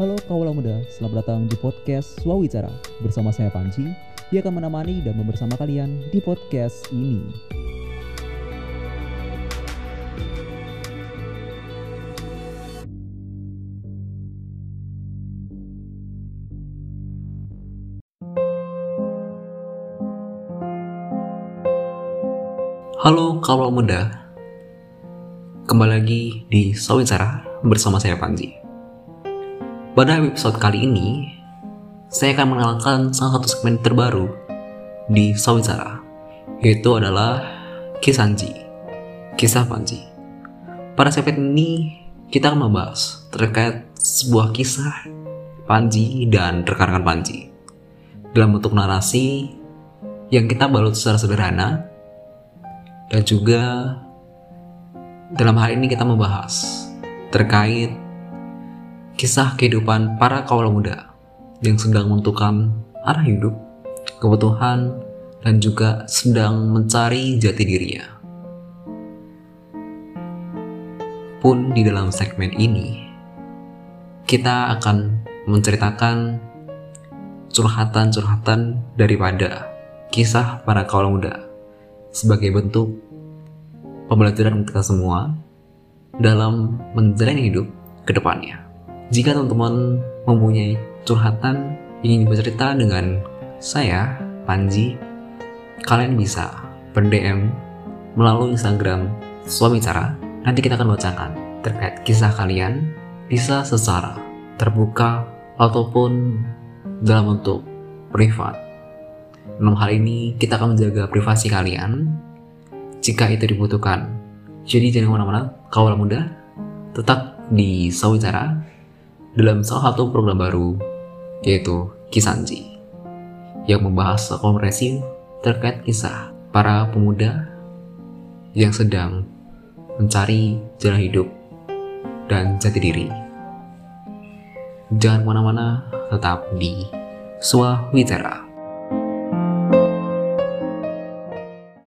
Halo kaula muda, selamat datang di podcast Swawicara. Bersama saya Panji, dia akan menemani dan bersama kalian di podcast ini. Halo kaula muda, kembali lagi di Swawicara bersama saya Panji. Pada episode kali ini, saya akan mengenalkan salah satu segmen terbaru di Swawicara, yaitu adalah Kisanji, kisah Panji. Pada segmen ini, kita akan membahas terkait sebuah kisah Panji dan rekan-rekan Panji dalam bentuk narasi yang kita balut secara sederhana dan juga dalam hal ini kita membahas terkait kisah kehidupan para kaula muda yang sedang menentukan arah hidup, kebutuhan, dan juga sedang mencari jati dirinya. Pun di dalam segmen ini, kita akan menceritakan curhatan-curhatan daripada kisah para kaula muda sebagai bentuk pembelajaran kita semua dalam menjalani hidup ke depannya. Jika teman-teman mempunyai curhatan ingin bercerita dengan saya, Panji, kalian bisa ber-DM melalui Instagram Suami Cara. Nanti kita akan bacakan terkait kisah kalian bisa secara terbuka ataupun dalam bentuk privat dalam hal ini, kita akan menjaga privasi kalian jika itu dibutuhkan. Jadi jangan ke mana-mana, kawalan muda, tetap di Sawicara dalam salah satu program baru, yaitu Kisanji, yang membahas komprehensif terkait kisah para pemuda yang sedang mencari jalan hidup dan jati diri. Jangan ke mana-mana, tetap di Swawicara.